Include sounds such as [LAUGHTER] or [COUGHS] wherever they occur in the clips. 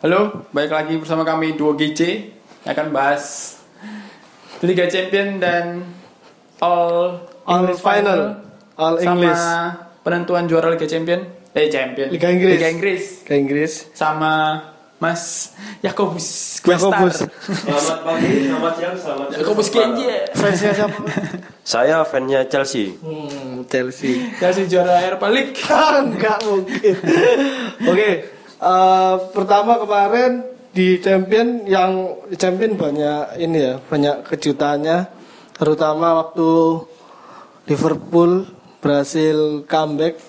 Halo, balik lagi bersama kami Duo GC yang akan bahas Liga Champion dan All All English final. All sama English. penentuan juara Liga Champion eh Champion Liga Inggris. Liga Inggris Ke Inggris. sama Mas Yakobus Yakobus. Selamat pagi, selamat siang, selamat. Yakobus Kenji Fansnya siapa? Saya fansnya Chelsea. Hmm, Chelsea. Kasih juara Europa League [LAUGHS] Enggak mungkin. Oke, eh, pertama kemarin di champion yang champion banyak ini ya, banyak kejutannya, terutama waktu Liverpool berhasil comeback,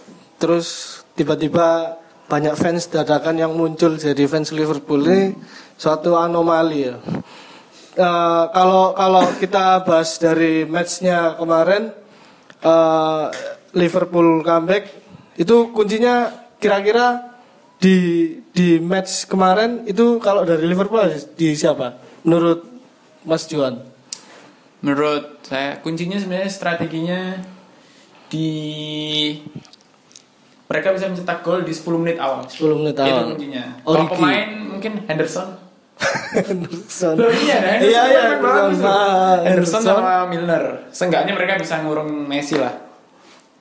terus tiba-tiba banyak fans dadakan yang muncul jadi fans Liverpool ini suatu anomali ya. Eh, kalau kalau kita bahas dari matchnya kemarin eh, Liverpool comeback itu kuncinya kira-kira di di match kemarin itu kalau dari Liverpool di siapa? Menurut Mas Juan? Menurut saya kuncinya sebenarnya strateginya di mereka bisa mencetak gol di 10 menit awal. 10 menit Itu awal. kuncinya. Oh, Kalau pemain mungkin Henderson. Henderson. Loh, iya, ada Henderson. Iya, iya, bagus Henderson. Ah, Henderson Henderson. sama Milner. Seenggaknya mereka bisa ngurung Messi lah.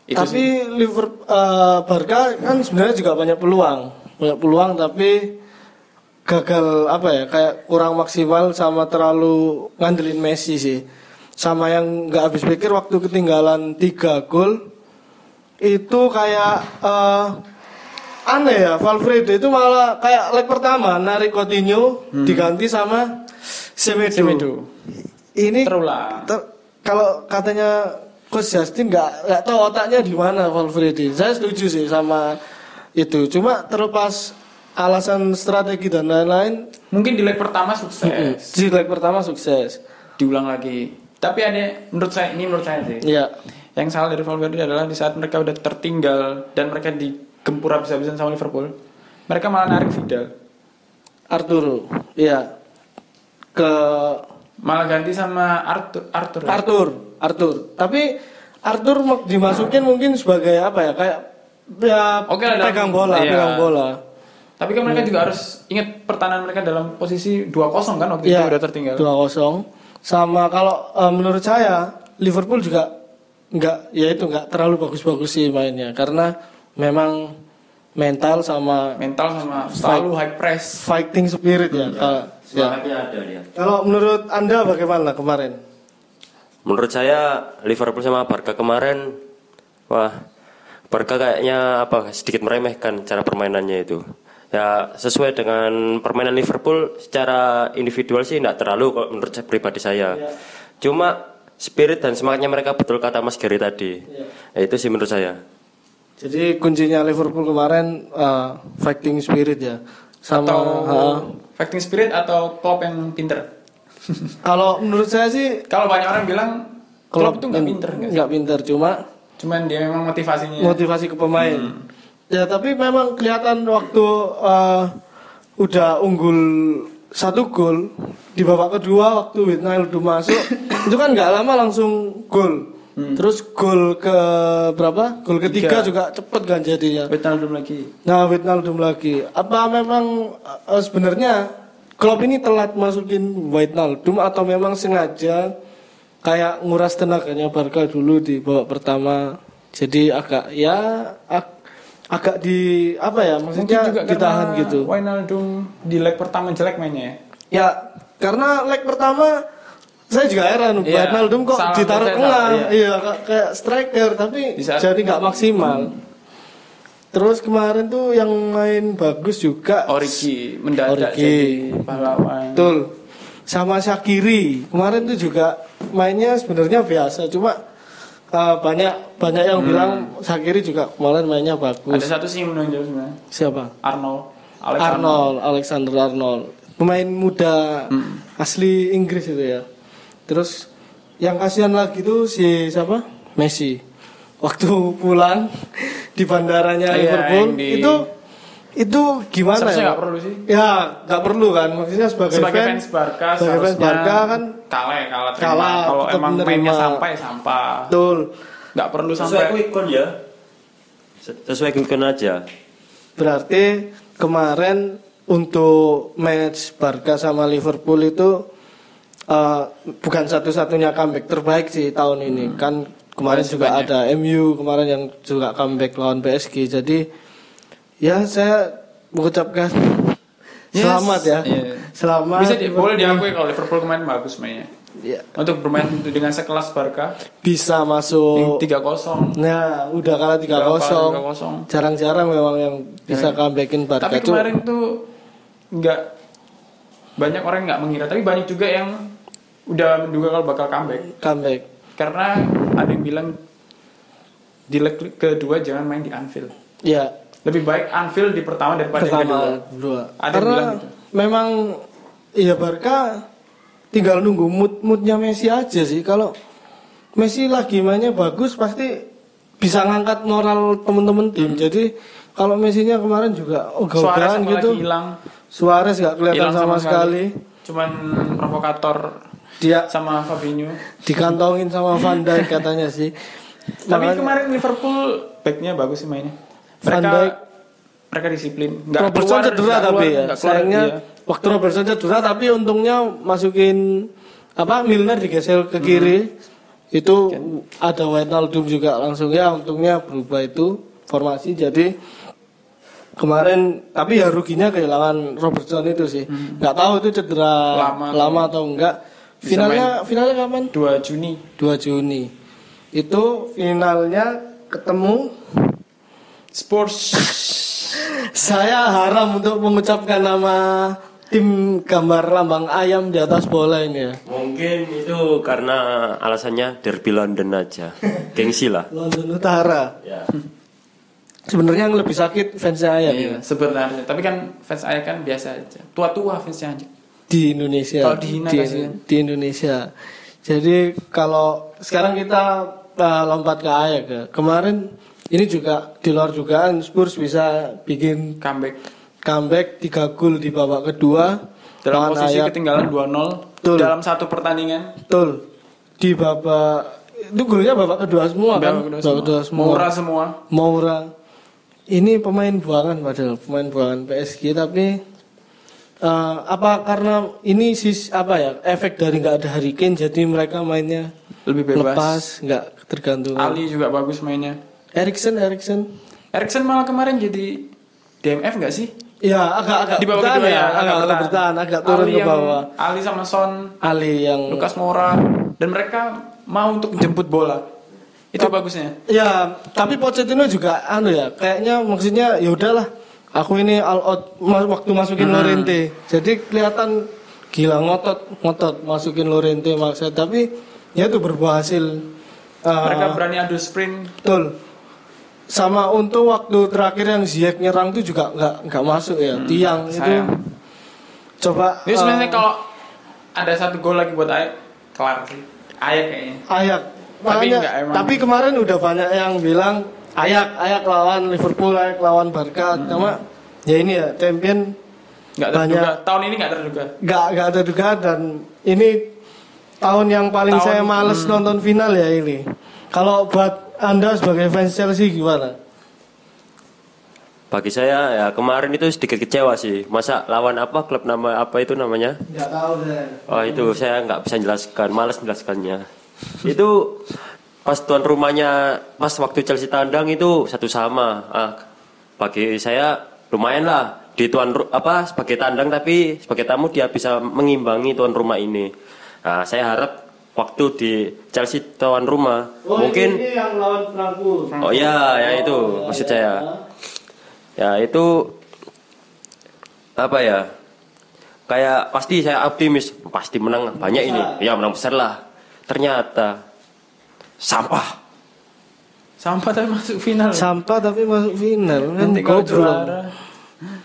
Itu tapi sih. Liverpool eh, Barca kan sebenarnya juga banyak peluang, banyak peluang tapi gagal apa ya kayak kurang maksimal sama terlalu ngandelin Messi sih. Sama yang nggak habis pikir waktu ketinggalan 3 gol itu kayak eh, aneh ya Valverde itu malah kayak leg pertama narik Coutinho diganti sama Semedo. Semedo. Ini Terulang. ter- kalau katanya Coach Justin nggak nggak tahu otaknya di mana Valverde. Saya setuju sih sama itu. Cuma terlepas alasan strategi dan lain-lain, Mungkin di leg pertama sukses. di leg pertama sukses. Diulang lagi. Tapi ada menurut saya ini menurut saya sih. Iya. Yang salah dari Valverde adalah di saat mereka udah tertinggal dan mereka digempur habis-habisan sama Liverpool, mereka malah narik Vidal. Arturo. Iya. Ke Malah ganti sama Arthur. Arthur. ya? Arthur, Arthur. Tapi Arthur dimasukin mungkin sebagai apa ya? Kayak ya Oke lah, dalam- pegang bola, iya. pegang bola. Tapi kan mereka juga harus ingat pertahanan mereka dalam posisi 2-0 kan waktu Iya, itu udah tertinggal. 2-0. Sama kalau eh, menurut saya Liverpool juga nggak ya itu nggak terlalu bagus-bagus sih mainnya karena memang mental sama Mental sama selalu high press. fighting spirit ya. Kalau ya. Ada dia. Kalau menurut Anda bagaimana kemarin? Menurut saya Liverpool sama Barca kemarin, wah Barca kayaknya apa sedikit meremehkan cara permainannya itu. Ya sesuai dengan permainan Liverpool secara individual sih tidak terlalu kalau menurut saya, pribadi saya. Cuma spirit dan semangatnya mereka betul kata Mas Gary tadi. Ya, itu sih menurut saya. Jadi kuncinya Liverpool kemarin eh, fighting spirit ya. Sama Atau ha. fighting spirit atau Klopp yang pinter. kalau menurut saya sih Kalau banyak orang bilang Klopp itu nggak in- pinter nggak pinter cuma Cuman dia memang motivasinya. motivasi ke pemain. Hmm. Ya tapi memang kelihatan waktu eh, udah unggul satu gol di babak kedua waktu Wijnaldum masuk [COUGHS] itu kan nggak lama langsung gol. Terus gol ke berapa? Gol ketiga Hmm. Tiga. juga cepet kan jadinya. Wijnaldum lagi. Nah Wijnaldum lagi. Apa memang eh, sebenarnya Klopp ini telat masukin Wijnaldum atau memang sengaja kayak nguras tenaganya Barca dulu di babak pertama. Jadi agak ya ag- agak di apa ya Mungkin maksudnya juga ditahan gitu. Wijnaldum di leg pertama jelek mainnya ya. Ya karena leg pertama saya juga heran Iya, Wijnaldum kok salah ditaruh tengah, iya. iya kayak- striker tapi Di saat- jadi nggak maksimal. Terus kemarin tuh yang main bagus juga Origi mendadak Origi. jadi pahlawan. Betul. Sama Shakiri. Kemarin tuh juga mainnya sebenarnya biasa, cuma uh, banyak banyak yang bilang Shakiri juga kemarin mainnya bagus. Hmm. Ada satu sih menonjol sebenarnya. Siapa? Arnold. Alex Arnold, Alexander Arnold. Pemain muda Hmm. asli Inggris itu ya. Terus yang kasihan lagi tuh si siapa? Messi. Waktu pulang [LAUGHS] di bandaranya Iya, Liverpool di- itu itu gimana Seharusnya ya? nggak perlu sih. Ya, nggak perlu kan. Maksudnya sebagai, Sebagai fans, fans Barca sebagai fans Barca kan kalah ya kalah terima. kalah, Kalau emang menerima. mainnya sampah ya sampah. betul. Nggak perlu Sesuai sampai quick count ya. Sesuai quick count aja. Berarti kemarin untuk match Barca sama Liverpool itu eh, bukan satu-satunya comeback terbaik sih tahun ini. Kan kemarin Masih juga banyak. ada MU kemarin yang juga comeback lawan PSG. Jadi ya saya mengucapkan Yes. selamat ya. Iya. Selamat. Bisa di, boleh diakui kalau Liverpool kemarin bagus mainnya. Ya, Untuk bermain dengan sekelas Barca bisa masuk 3-0. Nah, udah kalah 3-0. 3-0. Jarang-jarang memang yang bisa comebackin Barca Tapi itu. kemarin tuh nggak banyak orang nggak mengira, tapi banyak juga yang udah menduga kalau bakal comeback. comeback. Karena ada yang bilang di leg kedua jangan main di Anfield. Ya, Lebih baik Anfield di pertama daripada yang kedua. pertama dua. Ada Karena bilang gitu. memang ya Barca tinggal nunggu mood moodnya Messi aja sih. Kalau Messi lagi mainnya bagus pasti bisa ngangkat moral temen-temen tim. Jadi kalau Messi-nya kemarin juga ogah-ogahan gitu. hilang, Suarez nggak kelihatan hilang sama, sekali. Cuman provokator Dia sama Fabinho. dikantongin sama Van Dijk katanya sih. Tapi Makanya- kemarin Liverpool backnya bagus sih mainnya. Mereka mereka disiplin. Nggak Robertson keluar, cedera tapi keluar, ya. keluar, Sayangnya iya. waktu Robertson cedera tapi untungnya masukin apa Milner digeser ke kiri. Itu ada Wijnaldum juga langsung ya untungnya berubah itu formasi jadi kemarin tapi ya ruginya kehilangan Robertson itu sih. nggak tahu itu cedera Lama lama, atau enggak. Finalnya finalnya kapan? 2 Juni 2 Juni. Itu finalnya ketemu Spurs [LAUGHS] Saya haram untuk mengucapkan nama tim gambar lambang ayam di atas bola ini ya. Mungkin itu karena alasannya derby London aja. [LAUGHS] Gengsi lah. London Utara. Ya. [LAUGHS] Sebenarnya yang lebih sakit fansnya ayam Iya, sebenarnya. Tapi kan fans Ajax kan biasa aja. Tua-tua fansnya aja. di Indonesia. Kalau dihina di, kasihan. di Indonesia. Jadi kalau sekarang kita uh, lompat ke Ajax ya. Kemarin ini juga di luar dugaan Spurs bisa bikin Comeback comeback 3 gol di babak kedua dalam posisi Ajax. ketinggalan 2-0 Betul. dalam satu pertandingan. Betul. Di babak itu golnya babak kedua semua kan? Babak kedua semua. Murah semua. Moura. Ini pemain buangan padahal pemain buangan PSG tapi eh, apa karena ini sis apa ya efek dari nggak ada Harry Kane jadi mereka mainnya Lebih bebas. lepas nggak tergantung. Ali juga bagus mainnya. Erikson Erikson. Erikson malah kemarin jadi DMF nggak sih? Ya agak-agak Di babak bertahan kedua ya, agak, agak bertahan agak turun Ali ke yang- bawah. Ali sama Son, Ali yang Lukas Moura dan mereka mau untuk jemput bola. Itu bagusnya. Ya, tapi Pochettino juga anu ya, kayaknya maksudnya ya udahlah. Aku ini all out waktu masukin Lorente. Jadi kelihatan gila ngotot, ngotot masukin Lorente maksud tapi ya itu berbuah hasil. Uh, Mereka berani adu sprint. betul. Sama untuk waktu terakhir yang Ziyech nyerang itu juga nggak nggak masuk ya, tiang itu. sayang. Coba Ini sebenarnya uh, kalau ada satu gol lagi buat Ayak, kelar sih. Ayak kayaknya. Ayak. Tapi Makanya, enggak emang. tapi kemarin udah banyak yang bilang Ayak, Ayak lawan Liverpool, Ayak lawan Barca. Cuma ya ini ya champion Nggak Banyak. terduga. Tahun ini nggak terduga. nggak nggak ada dugaan dan ini tahun yang paling Tahun- saya males nonton final ya ini. Kalau buat anda sebagai fans Chelsea gimana? Bagi saya ya kemarin itu sedikit kecewa sih. Masa lawan apa klub nama apa itu namanya? Nggak tahu saya. Oh itu saya nggak bisa jelaskan, malas menjelaskannya. itu pas tuan rumahnya, pas waktu Chelsea tandang itu satu sama. Ah, bagi saya lumayan lah di tuan apa sebagai tandang tapi sebagai tamu dia bisa mengimbangi tuan rumah ini. Nah, saya harap waktu di Chelsea tuan rumah mungkin ini yang lawan Frankfurt. oh ya ya itu maksud saya. Ya itu apa ya? Kayak pasti saya optimis pasti menang banyak ini. Ya menang besar lah. Ternyata sampah. Sampah tapi masuk final. Sampah tapi masuk final kan goblok.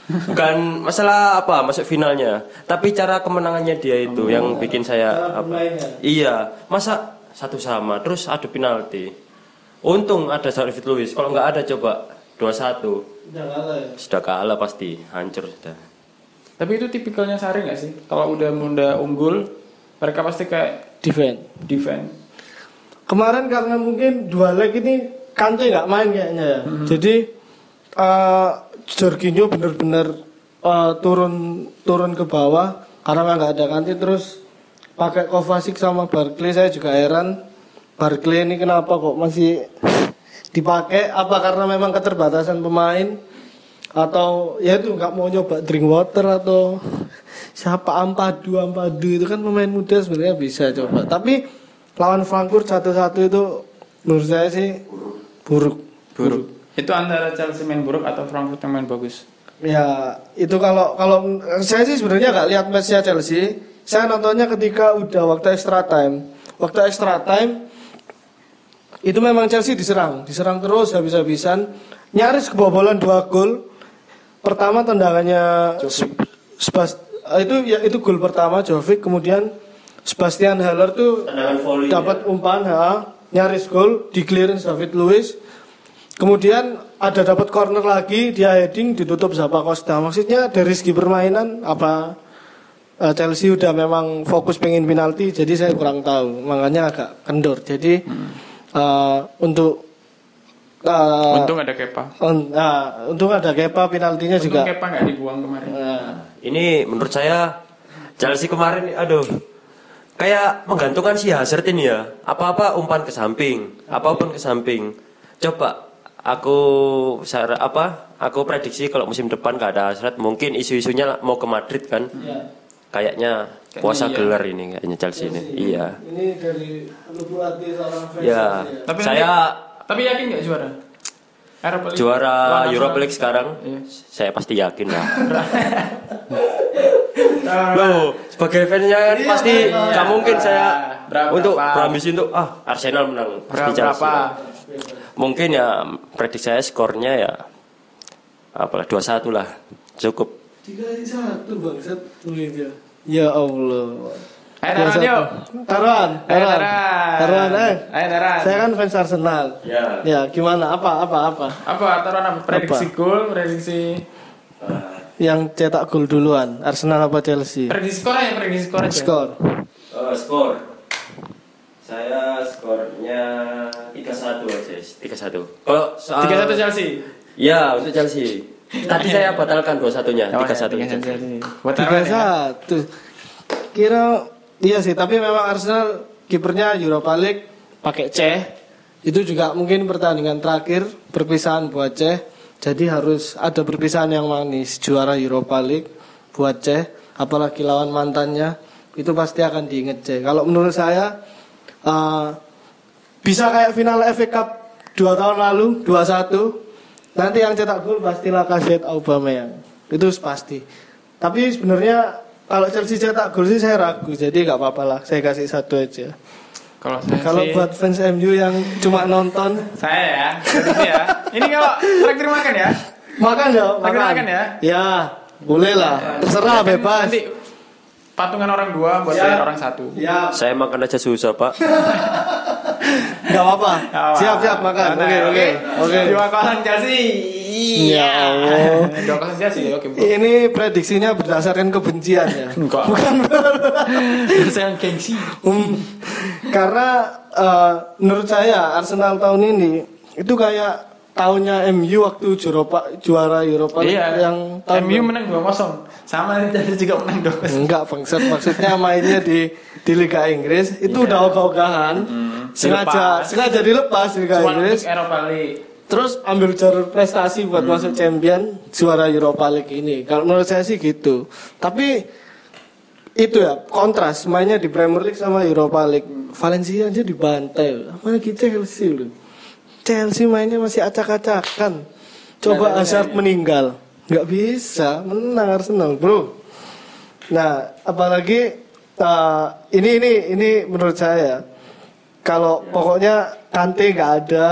Bukan masalah apa masuk finalnya, tapi cara kemenangannya dia itu yang bikin saya Cara apa? Iya, masa satu sama terus adu penalti. Untung ada David Luiz. Kalau nggak ada coba 2-1 Udah kalah ya. sudah kalah pasti hancur sudah. Tapi itu tipikalnya Sari nggak sih? Kalau udah udah unggul, mereka pasti kayak Defend. defend. Kemarin karena mungkin dua leg ini Kante nggak main kayaknya ya. Jadi eh Jorginho bener-bener eh, turun turun ke bawah karena nggak ada kanti terus pakai Kovacic sama Barkley saya juga heran. Barkley ini kenapa kok masih dipakai? Apa karena memang keterbatasan pemain? Atau ya itu nggak mau nyoba drink water atau siapa? Ampadu Ampadu itu kan pemain muda sebenarnya bisa coba. Tapi lawan Frankfurt satu-satu itu menurut saya sih buruk. Buruk. Itu antara Chelsea main buruk atau Frankfurt yang main bagus. Ya itu kalau kalau saya sih sebenarnya nggak lihat matchnya Chelsea. Saya nontonnya ketika udah waktu extra time. Waktu extra time itu memang Chelsea diserang, diserang terus habis-habisan, nyaris kebobolan dua gol. Pertama tendangannya Sebas, itu ya itu gol pertama Jovic, kemudian Sebastian Haller tuh dapat umpan, ha, nyaris gol di clearance David Luiz. Kemudian ada dapat corner lagi, dia heading ditutup Zappa Costa. Maksudnya dari segi permainan apa eh, Chelsea udah memang fokus pengen penalti, jadi saya kurang tahu. Makanya agak kendor. Jadi eh, untuk eh, Untung ada Kepa. un- ah, untung ada Kepa penaltinya Untung juga. Kepa nggak dibuang kemarin. Nah, Ini menurut saya Chelsea kemarin aduh kayak menggantungkan si Hazard ini ya. Apa-apa umpan ke samping, apa pun ke samping. Coba aku sar- apa? Aku prediksi kalau musim depan gak ada Hazard, mungkin isu-isunya mau ke Madrid kan. ya. Kayaknya puasa iya. gelar ini kayaknya Chelsea ini. Iya. Ini dari lubuk hati seorang fans. Ya, Tapi saya Tapi yakin nggak juara? Europa League. juara Europa. League sekarang. Iya. Saya pasti yakin lah. [LAUGHS] Loh, sebagai fansnya kan Iya, pasti iya. nggak mungkin saya Berapa? untuk Berapa? berambisi untuk ah Arsenal menang pasti Berapa? Chelsea. Mungkin ya prediksi saya skornya ya apalah 2-1 lah. Cukup. Tiga satu bangsat Luiz ya. Ya Allah. Ayo taruhan yuk. Taruhan, taruhan. taruhan. Eh. Ayo taruhan. Saya kan fans Arsenal. Ya. Ya, gimana? Apa apa apa? Apa taruhan apa? Prediksi gol, prediksi Yang cetak gol duluan, Arsenal apa Chelsea? prediksi skor aja, prediksi skor aja. Skor. Oh, skor. Saya skornya 3-1 aja. 3-1. Kalau soal 3-1 Chelsea. Ya, untuk Chelsea. Tadi saya batalkan 2-1-nya, Oh, 3-1 ya, 3-1 Chelsea. Chelsea. Buat Tiga taruhan ya. satu. Kira iya sih, tapi memang Arsenal kipernya Europa League pakai C. Itu juga mungkin pertandingan terakhir perpisahan buat C. Jadi harus ada perpisahan yang manis juara Europa League buat C. Apalagi lawan mantannya itu pasti akan diinget C. Kalau menurut saya eh, bisa kayak final FA Cup dua tahun lalu 2-1 nanti yang cetak gol pastilah Kaset Aubameyang. Itu pasti. Tapi sebenarnya kalau Chelsea cetak gol sih saya ragu. Jadi nggak apa-apa lah saya kasih satu aja. Kalau saya kalau sih- buat fans MU yang cuma nonton. Saya ya, ya. Ini kalau traktir makan ya. makan ya Makan, makan ya? ya boleh lah. Terserah Kan bebas. Nanti patungan orang dua buat Ya. bayar orang satu. ya Saya makan aja susah, Pak. [LAUGHS] nggak apa-apa Apa? siap siap makan Nah, oke oke oke Dua kosong Chelsea. Ya Allah. [LAUGHS] Dua kosong Chelsea. Oke. bro. ini prediksinya berdasarkan kebencian ya Enggak. [LAUGHS] bukan Saya gengsi. Um, karena eh, menurut saya Arsenal tahun ini itu kayak tahunnya MU waktu Europa, juara Europa League Iya. yang tahun MU menang 2-0. Sama Chelsea juga menang 2-0. enggak bangsat. Maksudnya mainnya di di Liga Inggris itu udah ogah-ogahan. Sengaja Dilepas. sengaja dilepas di Liga Cuma Inggris. Eropa League. terus ambil jalur prestasi buat masuk champion juara Europa League ini. Kalau menurut saya sih gitu. Tapi itu ya kontras. Mainnya di Premier League sama Europa League. Valencia aja dibantai. Mana kita Chelsea loh. Chelsea mainnya masih acak-acakan. Coba Hazard meninggal nggak bisa menang Arsenal bro nah apalagi uh, ini ini ini menurut saya kalau pokoknya Kante nggak ada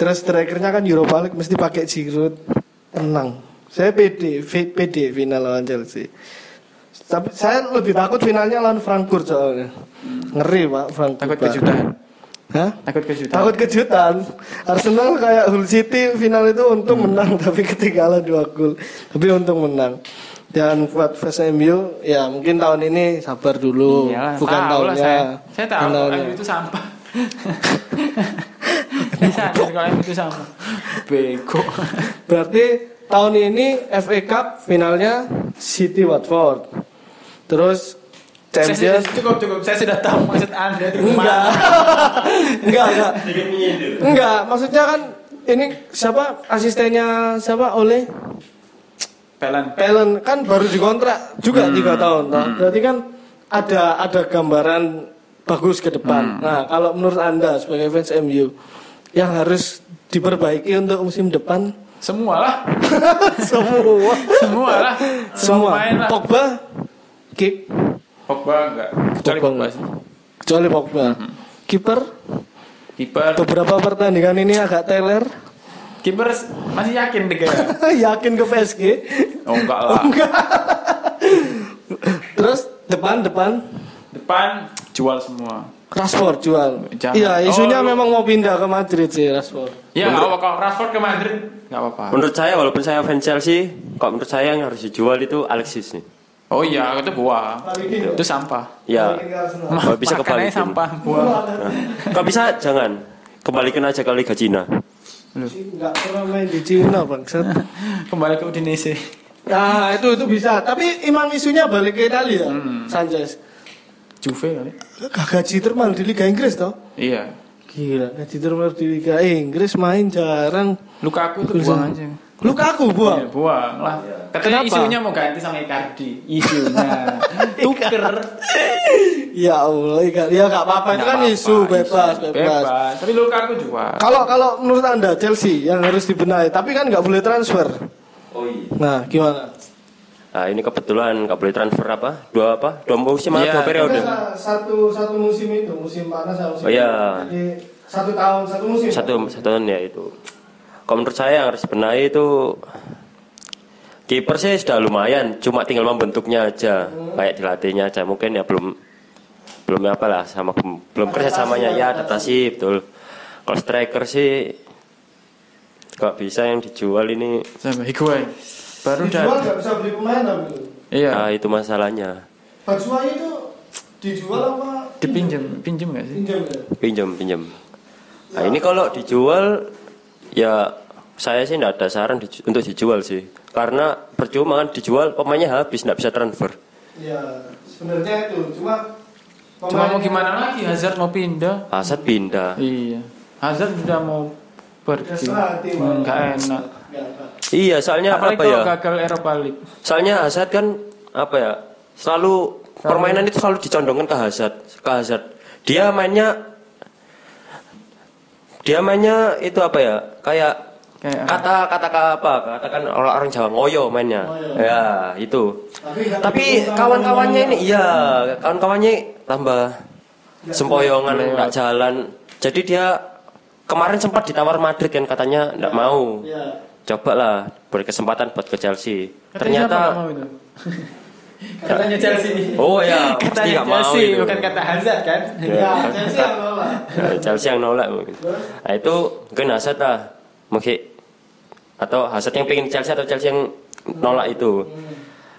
Terus terakhirnya kan Europa League mesti pakai Giroud. Tenang. Saya PD, PD final lawan Chelsea. Tapi saya lebih takut finalnya lawan Frankfurt soalnya. Ngeri Pak Frankfurt. Takut kejutan. Hah? Takut kejutan. Takut kejutan. Arsenal kayak Hull City final itu untung menang [LAUGHS] tapi ketinggalan dua gol. Tapi untung menang. Dan buat fans MU ya mungkin tahun ini sabar dulu. Iyalah, Bukan tahu tahunnya. saya. Saya tahu. MU itu sampah. [LAUGHS] saya sadar kalau MU itu sampah. Bego. Berarti tahun ini FA Cup finalnya City Watford. Terus Saya sudah- cukup cukup. Saya sudah tahu maksud anda itu [LAUGHS] enggak. enggak, enggak. Enggak, maksudnya kan ini siapa asistennya siapa oleh Pelan. Pelen kan baru dikontrak juga tiga tahun. Nah, Berarti kan ada ada gambaran bagus ke depan. Nah, kalau menurut Anda sebagai fans MU yang harus diperbaiki untuk musim depan [LAUGHS] Semua lah. semua Semua lah. semua lah. Pogba kick Pogba enggak. Kecuali Pogba Pogba enggak. sih. kecuali Pogba. Kiper Kiper. beberapa pertandingan ini agak teler. Kiper masih yakin deh kayak. [LAUGHS] Yakin ke PSG. Oh enggak lah. Terus depan depan Depan jual semua. Rashford jual. Jangan. Iya, isunya Oh, memang mau pindah ke Madrid sih Rashford. Ya enggak apa kalau Rashford ke Madrid enggak apa-apa. Menurut saya walaupun saya fans Chelsea, kok menurut saya yang harus dijual itu Alexis nih. Oh iya, itu buah. Balikin. Itu sampah. Ya, Ma- kalau bisa makanannya kebalikin. sampah buah. Kok bisa jangan kembalikan aja ke Liga Cina. Enggak pernah main di Cina bangsat. [LAUGHS] Kembali ke Udinese. Nah itu itu bisa. Tapi imam isunya balik ke Italia. Sanchez. Juve kali. Gaji termal di Liga Inggris toh. Iya. Gila, gaji termal di Liga Inggris main jarang. Lukaku itu buang aja. Lukaku Iya, buang. buang lah. Katanya Kenapa? isunya mau ganti sama Icardi. Isunya. [LAUGHS] Tuker. Ya Allah, ya nggak apa-apa itu kan isu bebas, bebas. Tapi Lukaku jual. Kalau kalau menurut anda Chelsea yang harus dibenahi, tapi kan nggak boleh transfer. Oh iya. Nah, gimana? Nah, ini kebetulan nggak boleh transfer apa? Dua apa? Dua musim atau Iya, dua periode? satu satu musim itu, musim panas sama musim. Oh, iya. Jadi satu tahun, satu musim. Satu satu tahun ya itu. Kalau menurut saya yang harus benahi itu kiper sih sudah lumayan, cuma tinggal membentuknya aja, kayak dilatihnya aja. Mungkin ya belum belum apa lah sama belum kerja samanya ya adaptasi betul. Kalau striker sih kok bisa yang dijual ini Sama Higuain. Baru Dijual nggak bisa beli pemain tapi. Iya. nah, itu masalahnya Batshuayi itu dijual apa? Dipinjem, pinjem gak sih? Pinjam ya? pinjam pinjam. Nah ini kalau dijual ya saya sih tidak ada saran diju- untuk dijual sih karena percuma kan dijual pemainnya habis tidak bisa transfer. Ya, sebenarnya itu cuma Cuma mau pemain- gimana lagi Hazard mau pindah. Hazard pindah. Iya. Hazard sudah mau pergi. Enak. Nggak, nggak. Iya, soalnya Apalagi apa kalau ya? gagal Eropa League. Soalnya Hazard kan apa ya? Selalu permainan itu selalu dicondongkan ke Hazard, ke Hazard. Dia mainnya dia mainnya itu apa ya? Kayak Kayak kata kata apa? Katakan orang orang Jawa ngoyo mainnya. Ngoyo. Ya, itu. Tapi berusaha kawan-kawannya ini ngomong. iya, kawan-kawannya tambah sempoyongan Iya. nggak jalan. Jadi dia kemarin sempat ditawar Madrid kan katanya nggak mau. Ya. Coba lah beri kesempatan buat ke Chelsea. Katanya Ternyata nggak mau itu? [LAUGHS] Katanya Chelsea. Oh [LAUGHS] ya, pasti Katanya nggak mau Chelsea, itu. bukan kata Hazard kan? Ya, Chelsea yang nolak. [LAUGHS] Chelsea yang nolak mungkin. Nah itu mungkin Hazard lah, mungkin atau Hazard yang pengen Chelsea atau Chelsea yang nolak itu.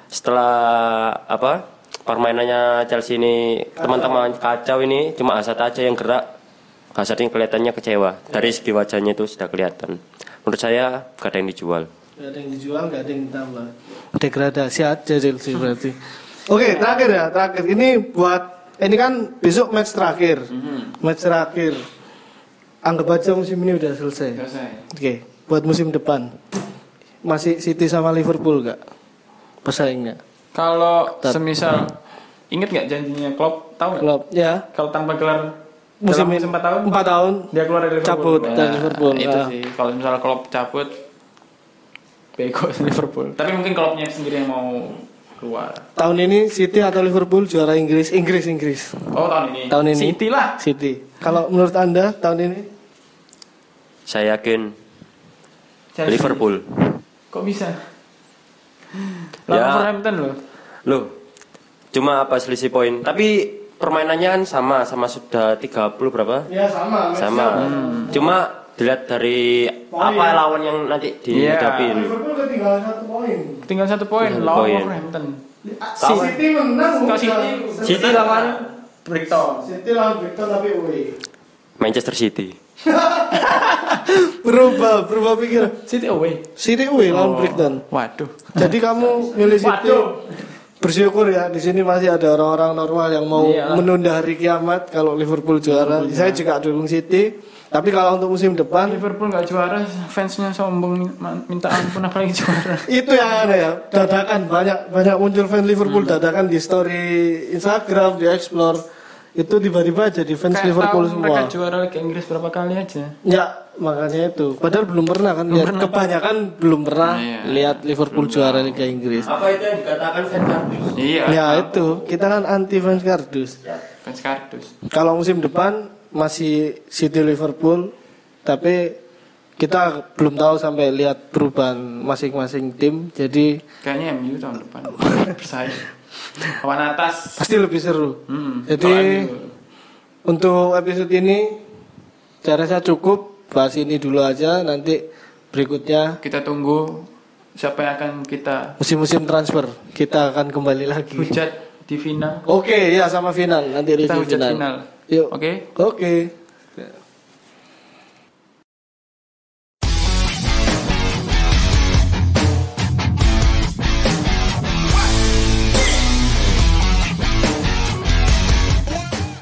Setelah apa permainannya Chelsea ini teman-teman kacau ini cuma Hazard aja yang gerak. Hazard yang kelihatannya kecewa dari segi wajahnya itu sudah kelihatan. Menurut saya gak ada yang dijual. Gak ada yang dijual, gak ada yang ditambah. Degradasi aja Chelsea berarti. Oke, terakhir ya, terakhir. Ini buat ini kan besok match terakhir. Match terakhir. Anggap aja musim ini udah selesai. Selesai. Oke, buat musim depan. Masih City sama Liverpool gak? Pesaingnya. Kalau Tetap. semisal inget nggak janjinya Klopp tahu nggak? Klopp ya, Kalau tanpa gelar musim 4 tahun 4 tahun. dia keluar dari Liverpool. Cabut dari Liverpool, Itu ah. sih. Kalau misalnya Klopp cabut bego Liverpool. Tapi mungkin Kloppnya sendiri yang mau keluar. Tahun ini City atau Liverpool juara Inggris? Inggris, Inggris. Oh tahun ini. Tahun ini. City lah. City. Kalau menurut Anda tahun ini? Saya yakin Chelsea. Liverpool. Kok bisa? Ya. Lawan Wolverhampton loh. Loh, cuma apa selisih poin? Tapi permainannya kan sama, sama sudah 30 berapa? Ya sama. Sama. Cuma dilihat dari Poin. apa lawan yang nanti Iya. dihadapin. Liverpool ketinggalan satu poin. Tinggal satu poin lawan. Wolverhampton. Tahu. City menang. City City lawan Brighton. City lawan Brighton tapi away. Manchester City. [LAUGHS] berubah, berubah pikiran. City away. City away lawan Oh, Brighton. Waduh. Jadi kamu milih City. Waduh. Bersyukur ya di sini masih ada orang-orang normal yang mau Iya. menunda hari kiamat kalau Liverpool juara. Saya juga dukung City. Tapi kalau untuk musim depan Liverpool nggak juara, fansnya sombong min- minta ampun apalagi juara. [LAUGHS] itu yang aneh ya dadakan banyak banyak muncul fan Liverpool Hmm. dadakan di story Instagram di explore itu tiba-tiba jadi fans Kayak Liverpool tahu semua mereka juara Liga Inggris berapa kali aja. ya makanya itu padahal belum pernah kan lihat kebanyakan belum pernah Iya. lihat Liverpool juara Liga Inggris Apa itu yang dikatakan fan kardus? Iya. ya itu kita kan anti fans kardus Fans kardus. kalau musim depan masih City Liverpool tapi kita belum tahu sampai lihat perubahan masing-masing tim jadi Kayaknya MU tahun depan [LAUGHS] bersaing. Papan atas. pasti lebih seru Hmm. Jadi untuk episode ini saya rasa cukup bahas ini dulu aja nanti berikutnya kita tunggu siapa yang akan kita musim-musim transfer kita akan kembali lagi. hujat di final. Oke ya sama final nanti Kita hujat final. final. Yuk. Oke. Oke.